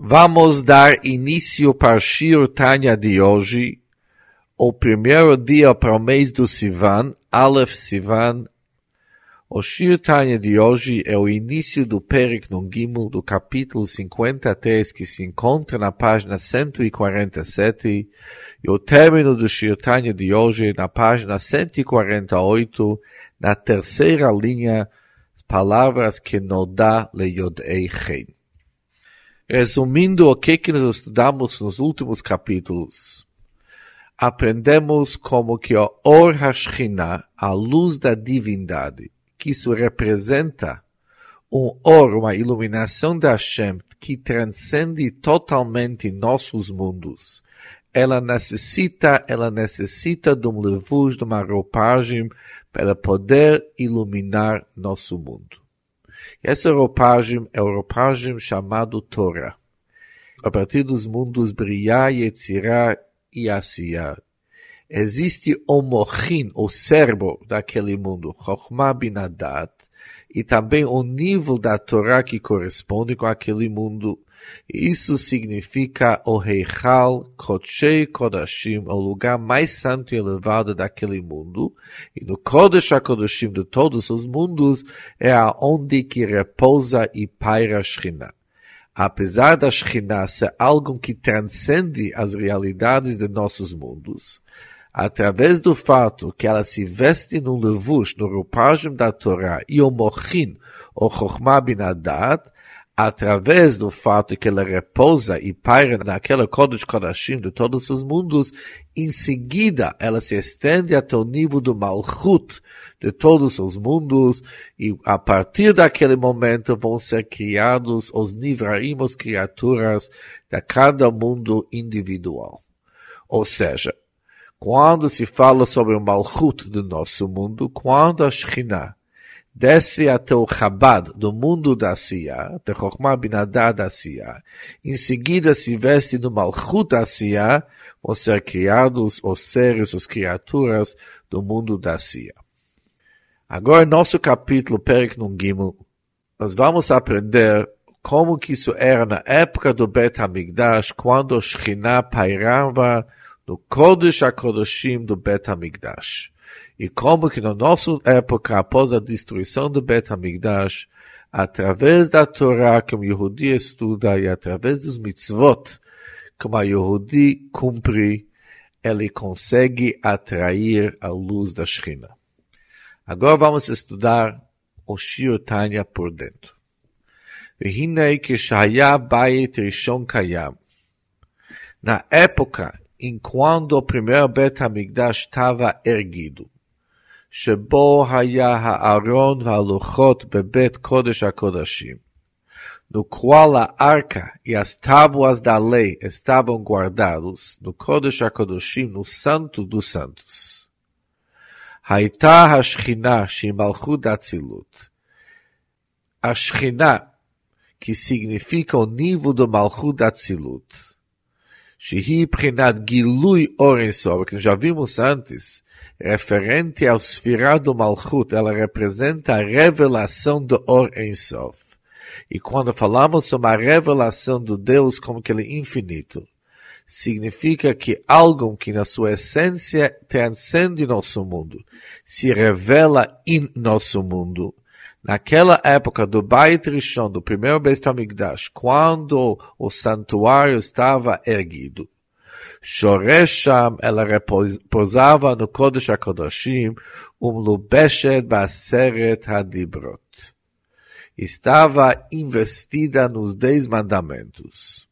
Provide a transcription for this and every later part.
Vamos dar início para Shir Tanya de hoje, o primeiro dia para o mês do Sivan, Aleph Sivan. O Shir Tanya de hoje é o início do Perik no do capítulo 53 que se encontra na página 147 e o término do Shir Tanya de hoje na página 148, na terceira linha, palavras que não dá le Yodei Chen. Resumindo o que, que nós estudamos nos últimos capítulos, aprendemos como que o Or Hashchina, a luz da divindade, que isso representa um Or, uma iluminação da Hashem, que transcende totalmente nossos mundos. Ela necessita, ela necessita de um levuz, de uma roupagem, para poder iluminar nosso mundo. Essa roupagem é a roupagem chamada Torah. A partir dos mundos Briá, Yetzirah e Asiyah. Existe o mochin, o cérebro daquele mundo, Chokhmah Binadat, e também o nível da Torá que corresponde com aquele mundo. Isso significa o Reichal Kodshei Kodashim, o lugar mais santo e elevado daquele mundo. E no Kodesh HaKodashim de todos os mundos é aonde que repousa e paira a Shekhinah. Apesar da Shekhinah ser algo que transcende as realidades de nossos mundos, através do fato que ela se veste no levush, no roupagem da Torá, e o mochin, o Chokhmah Binadat, através do fato que ela repousa e paira naquela Kodesh Kodashim de todos os mundos, em seguida ela se estende até o nível do Malchut de todos os mundos, e a partir daquele momento vão ser criados os Nivraim, as criaturas de cada mundo individual. Ou seja, quando se fala sobre o Malchut do nosso mundo, quando a Shekhinah desce até o Chabad do mundo da Siyah, de Chokhmah Binadad da Siyah, em seguida se veste no Malchut da Siyah, vão ser criados os seres, as criaturas do mundo da Siyah. Agora, nosso capítulo Perik Nun Gimel, nós vamos aprender como que isso era na época do Bet HaMikdash, quando o Shekhinah pairava no Kodesh HaKodashim do Bet HaMikdash E como que na nossa época, após a destruição do Bet HaMikdash, através da Torá que o Yehudi estuda e através dos mitzvot que o Yehudi cumpre, ele consegue atrair a luz da Shekhinah. Agora vamos estudar o Shir Tanya por dentro. והנה כשהיה בית ראשון קיים. Na época em quando o primeiro Bet HaMikdash estava erguido, שבו היה הארון והלוחות בבית קודש הקודשים. No qual a arca e as tábuas da lei estavam guardados no Kodesh HaKodashim, no Santo dos Santos. Haita Hashchina Shimalchut Atzilut. A Shechina, que significa o nível do Malchut Atzilut. Shehi Prinat Gilui Orensov, que já vimos antes, referente ao Sfirah do Malchut, ela representa a revelação do Or Ensof. E quando falamos sobre a revelação do Deus como que ele é infinito, significa que algo que na sua essência transcende nosso mundo, se revela em nosso mundo. Naquela época do Beit Rishon, do primeiro Beit HaMikdash, quando o santuário estava erguido, Shoresham, ela repousava no Kodesh HaKodashim, umlubeshet baseret hadibrot. Estava investida nos Dez Mandamentos.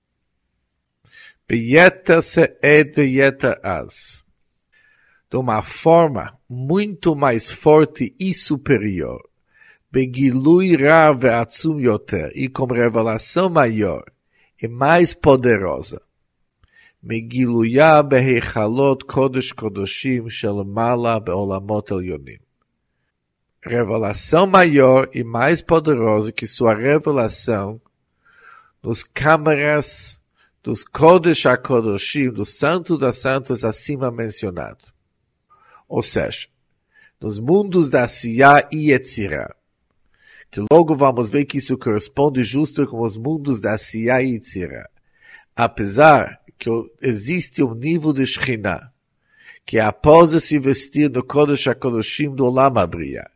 Beyeter se'ed yeter az. De uma forma muito mais forte e superior. Begilui ra ve'atzum yoter. E com revelação maior e mais poderosa. מגילויה בהיכלות קודש קודשים שלמעלה בעולמות עליונים. Revelação maior e mais poderosa que sua revelação nos câmaras dos Kodesh HaKodashim, do Santo das Santos acima mencionado. Ou seja, nos mundos da Siyah e Yetzirah. Que logo vamos ver que isso corresponde justo com os mundos da Siyah e Yetzirah apesar que existe um nível de Shekhinah, que após se vestir no Kodesh HaKodeshim do Olam Abriya,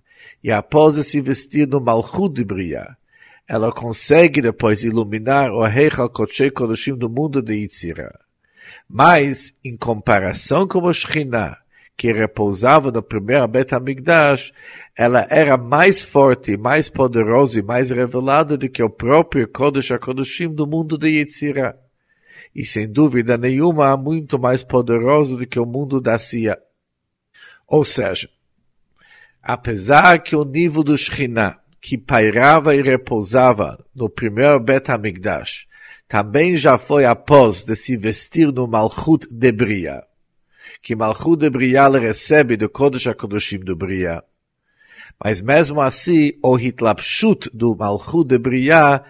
e após se vestir no Malchut de Briya, ela consegue depois iluminar o Heichal Kodshei Kodeshim do mundo de Yitzirah. Mas, em comparação com o Shekhinah, que repousava no primeiro Bet HaMikdash, ela era mais forte, mais poderosa e mais revelada do que o próprio Kodesh HaKodeshim do mundo de Yitzirah. E sem dúvida nenhuma, muito mais poderoso do que o mundo da Sia. Ou seja, apesar que o nível do Shekhinah que pairava e repousava no primeiro Bet HaMikdash, também já foi após de se vestir no Malchut de Bria, que Malchut de Bria recebe do Kodesh HaKodeshim do Bria. Mas mesmo assim, o Hitlapshut do Malchut de Bria,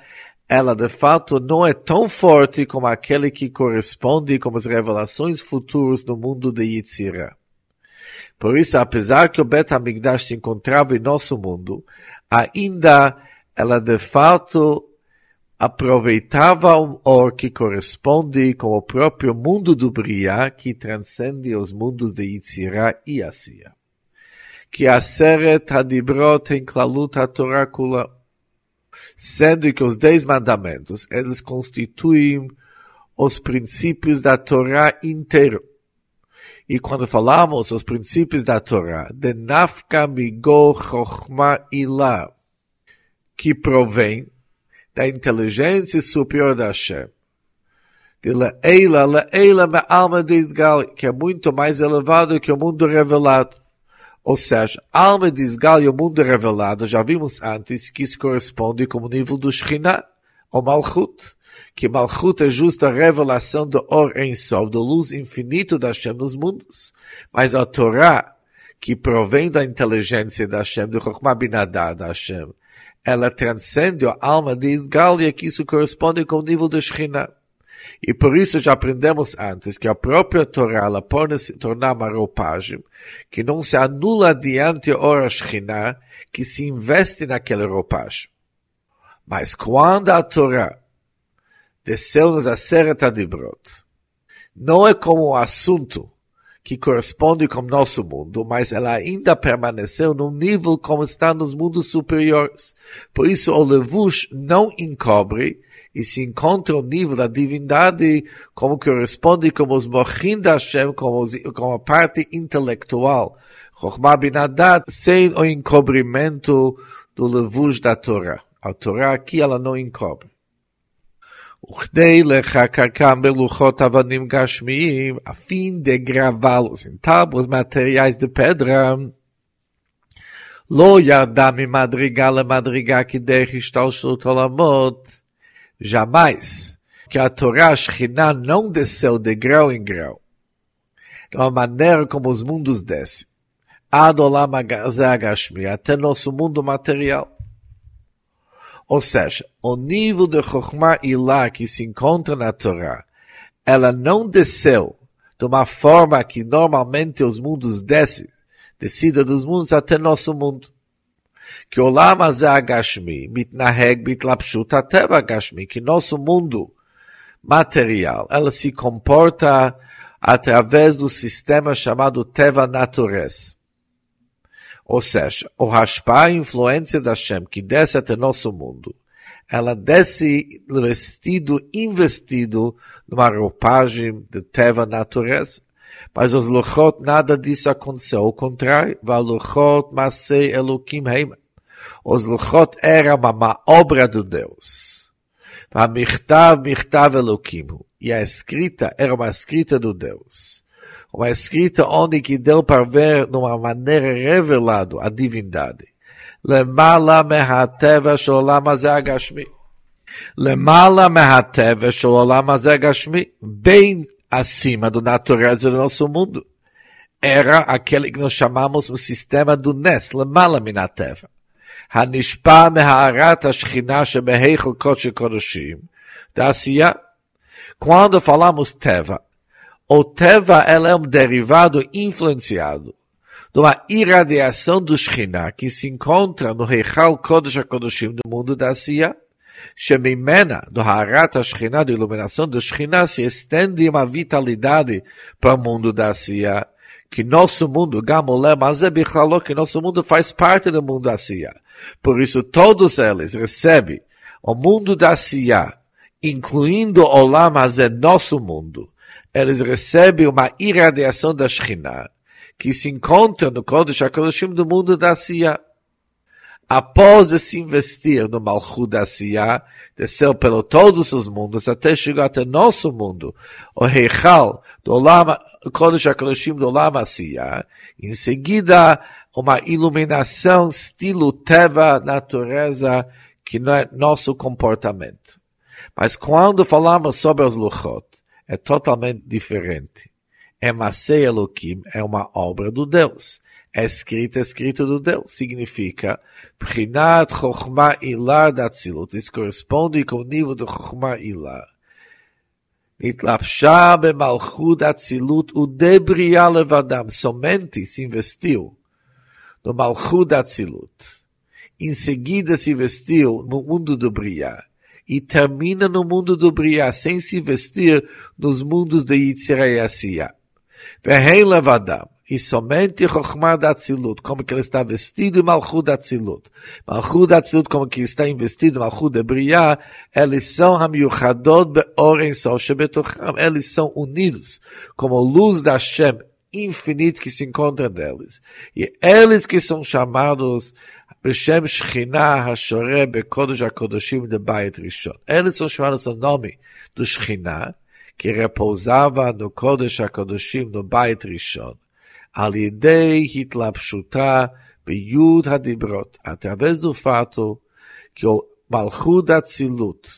ela de fato não é tão forte como aquele que corresponde com as revelações futuras no mundo de Yitzira. Por isso, apesar que o Bet HaMikdash se encontrava em nosso mundo, ainda ela de fato aproveitava um or que corresponde com o próprio mundo do Briá, que transcende os mundos de Yitzirá e Asiya. Que a Seret Hadibrot em Klalut HaTorah sendo que os dez mandamentos, eles constituem os princípios da Torá inteiro. E quando falamos os princípios da Torá, de nafka migo que provém da inteligência superior da Hashem, de leila, leila me alma de Isgal, que é muito mais elevado que o mundo revelado. Ou seja, alma de Isgal e o mundo revelado, já vimos antes que isso corresponde com o nível do Shekhinah, ou Malchut que Malchut é justa a revelação do Or em Sol, da luz infinito da Hashem nos mundos. Mas a Torá, que provém da inteligência da Hashem, do Chokhmah Binadar da Hashem, ela transcende a alma de Isgalia, que isso corresponde com o nível da Shekhinah. E por isso já aprendemos antes que a própria Torá ela pode se tornar uma roupagem que não se anula diante a hora Shekhinah, que se investe naquela roupagem. Mas quando a Torá desceu-nos a Seret Adibrot. Não é como um assunto que corresponde com nosso mundo, mas ela ainda permaneceu num nível como está nos mundos superiores. Por isso o Levush não encobre e se encontra o nível da divindade como corresponde com os Mochin da Hashem, como, como a parte intelectual. Chokhmah Binadat, sem o encobrimento do Levush da Torá. A Torá aqui ela não encobre. וכדי לחקקם בלוחות אבנים גשמיים, a fim de gravá-los em tábuas materiais de pedra, לא ירדה ממדרגה למדרגה כדרך השתלשלות עולמות, jamais, que a Torá, Shekhinah, não desceu de grau em grau, de uma maneira como os mundos descem, ad olam agashmi, até nosso mundo material. Ou seja, o nível de Chokhmah Ilah que se encontra na Torá, ela não desceu de uma forma que normalmente os mundos descem, descida dos mundos até nosso mundo. Que o Lama Agashmi, mitnaheg mitlapshut ateva Agashmi, que nosso mundo material, ela se comporta através do sistema chamado Teva Natureza. Ou seja, o Hashpa, a influência da Shem, que desce até nosso mundo, ela desce vestido, investido numa roupagem de teva natureza. Mas os Luchot, nada disso aconteceu. Ao contrário, Valuchot Masei Elokim Heima. Os Luchot era uma obra de Deus. Vamichtav Michtav Elokim. E a escrita era uma escrita do Deus uma escrita onde que deu para ver de uma maneira revelada a divindade. Lemala mehateva sholam agashmi. Lemala mehateva sholam agashmi. Bem acima da natureza do nosso mundo. Era aquele que nós chamamos o sistema do Nes, lemala minateva. הנשפע מהארת השכינה שבהיכל קודש הקודשים, da Quando falamos Teva, o Teva ela é um derivado influenciado de uma irradiação do Shekhinah que se encontra no Reichal Kodesh HaKodeshim do mundo da Asiya, Shemimena, do Harata Shekhinah, da iluminação do Shekhinah, se estende uma vitalidade para o mundo da Asiya. Que nosso mundo, Gamolé, mas é que nosso mundo faz parte do mundo da Asiya. Por isso, todos eles recebem o mundo da Asiya, incluindo o Olam, mas é nosso mundo. Eles recebem uma irradiação da Shekhinah, que se encontra no Kodesh HaKodeshim do mundo da Asiya após se investir no Malchut da Siyah, desceu pelo todos os mundos até chegar até nosso mundo, o Heichal do Olam, Kodesh HaKadoshim do Olam Asiyah, em seguida uma iluminação estilo Teva, natureza, que não é nosso comportamento. Mas quando falamos sobre os Luchot, é totalmente diferente. É Masei Elohim, é uma obra do Deus escrito, escrito do Deus. Significa, Prinat Chokhmah Ilah da Tzilut. Isso corresponde com o nível do Chokhmah Ilah. Nitlapshá bemalchut Atzilut udebria levadam. Somente se investiu no Malchut Atzilut. Em seguida se investiu no mundo do Briá. E termina no mundo do Briá, sem se investir nos mundos de Yitzhak e Asiya. Vehei levadam e somente Chokhmah da Tzilut, como que ele está vestido em Malchut da Tzilut. Malchut da Tzilut, como que está investido em Malchut de Briah, eles são Hamiuchadot Be'oren Sol Shebetocham, eles são unidos como luz da Hashem infinito que se encontra neles. E eles que são chamados Beshem Shekhinah HaShoreh Bekodesh HaKodeshim de Bayit Rishon. Eles são chamados o nome do Shekhinah, que repousava no Kodesh HaKodeshim no Bayit Rishon al idei hitlapshuta biyud hadibrot, através do fato que o Malchud Atzilut,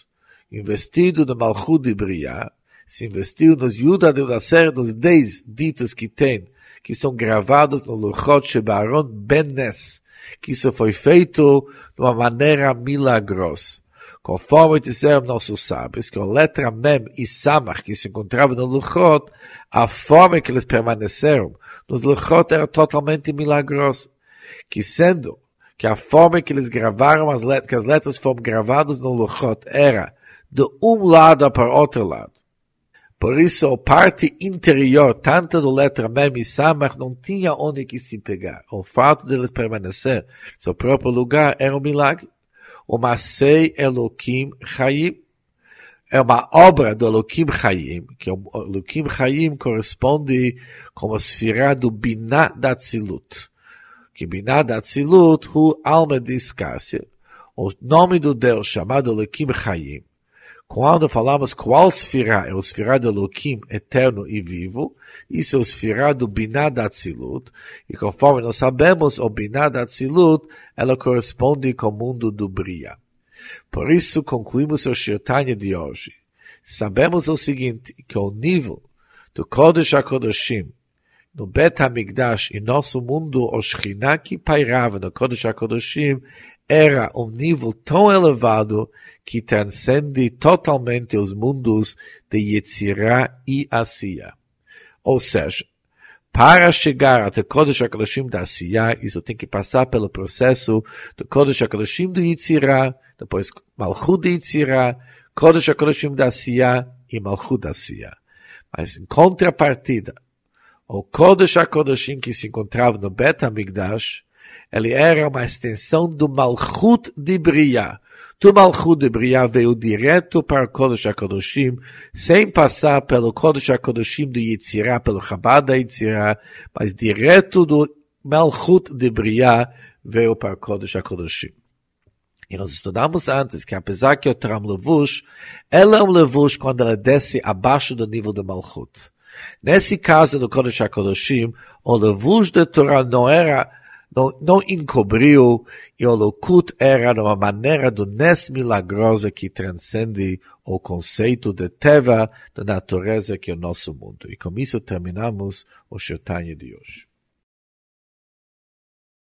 investido no Malchud de Briah, se investiu nos Yuda de Nasser, nos dez ditos que tem, que são gravados no Luchot Shebaron benes, que isso foi feito de uma maneira milagrosa. Conforme disseram nossos sábios, que a letra Mem e Samach que se encontravam no Luchot, a forma que eles permaneceram nos Luchot era totalmente milagrosa. Que sendo que a forma que eles gravaram as letras, que as letras foram gravadas no Luchot era de um lado para outro lado. Por isso, a parte interior, tanto do letra Mem e Samach, não tinha onde que se pegar. O fato de eles permanecer no seu próprio lugar era um milagre o Masei Elohim Chaim. É uma obra do Elohim Chaim, que o Elohim Chaim corresponde com a esfera do Binah da Tzilut. Que Binah da Tzilut, o alma de escácia. O nome do Deus chamado Elohim Chaim quando falamos qual esfirá é o esfirá do Elohim eterno e vivo, isso é o esfirá do Binah da Tzilut, e conforme nós sabemos, o Binah da Tzilut, ela corresponde com o mundo do Bria. Por isso, concluímos o Shirtanya de hoje. Sabemos o seguinte, que o nível do Kodesh HaKodeshim, no Bet HaMikdash, e nosso mundo, o Shekhinah que pairava no Kodesh HaKodeshim, era um nível tão elevado que transcende totalmente os mundos de Yetzirah e Asiya. Ou seja, para chegar até Kodesh HaKadoshim da Asiya, isso tem que passar pelo processo do Kodesh HaKadoshim do Yetzirah, depois Malchut de Yetzirah, Kodesh HaKadoshim da Asiya e Malchut da Asiya. Mas em contrapartida, o Kodesh HaKadoshim que se encontrava no Bet HaMikdash, ele era uma extensão do Malchut de Briah, do Malchut de Briah veio direto para o Kodesh HaKadoshim, sem passar pelo Kodesh HaKadoshim do Yitzirah, pelo Chabad da Yitzirah, mas direto do Malchut de Briah veio para o Kodesh HaKadoshim. E nós estudamos antes que apesar que o Tram Levush, ela é um Levush quando ela desce abaixo do nível do Malchut. Nesse caso do Kodesh HaKadoshim, o Levush de Torah não era não, não encobriu e o Lokut era uma maneira do Nes milagrosa que transcende o conceito de Teva, da natureza que é o nosso mundo. E com isso terminamos o Shirtanya de hoje.